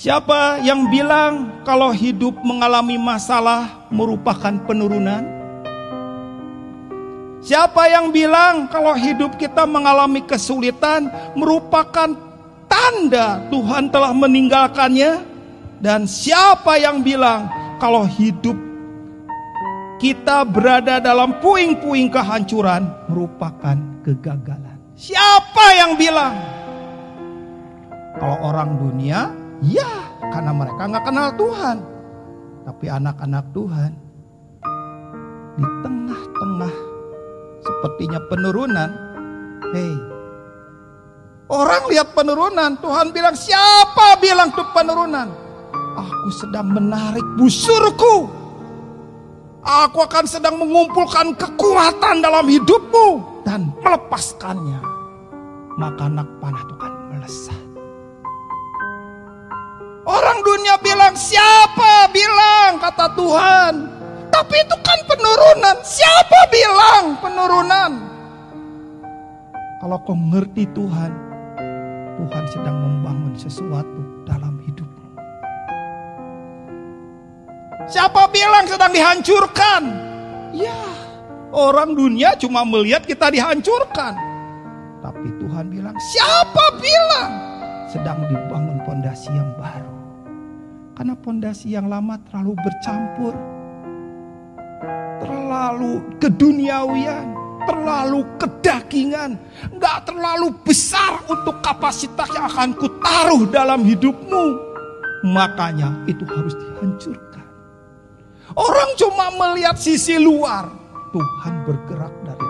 Siapa yang bilang kalau hidup mengalami masalah merupakan penurunan? Siapa yang bilang kalau hidup kita mengalami kesulitan merupakan tanda Tuhan telah meninggalkannya? Dan siapa yang bilang kalau hidup kita berada dalam puing-puing kehancuran merupakan kegagalan? Siapa yang bilang? Kalau orang dunia, ya karena mereka nggak kenal Tuhan. Tapi anak-anak Tuhan di tengah-tengah sepertinya penurunan. Hei, orang lihat penurunan, Tuhan bilang siapa bilang tuh penurunan? Aku sedang menarik busurku. Aku akan sedang mengumpulkan kekuatan dalam hidupmu dan melepaskannya. Maka anak panah itu akan melesat. Orang dunia bilang siapa bilang kata Tuhan. Tapi itu kan penurunan. Siapa bilang penurunan? Kalau kau ngerti Tuhan, Tuhan sedang membangun sesuatu dalam hidupmu. Siapa bilang sedang dihancurkan? Ya, orang dunia cuma melihat kita dihancurkan. Tapi Tuhan bilang, siapa bilang sedang dibangun pondasi yang baru? Karena pondasi yang lama terlalu bercampur. Terlalu keduniawian, terlalu kedagingan, nggak terlalu besar untuk kapasitas yang akan kutaruh dalam hidupmu. Makanya itu harus dihancurkan. Orang cuma melihat sisi luar, Tuhan bergerak dari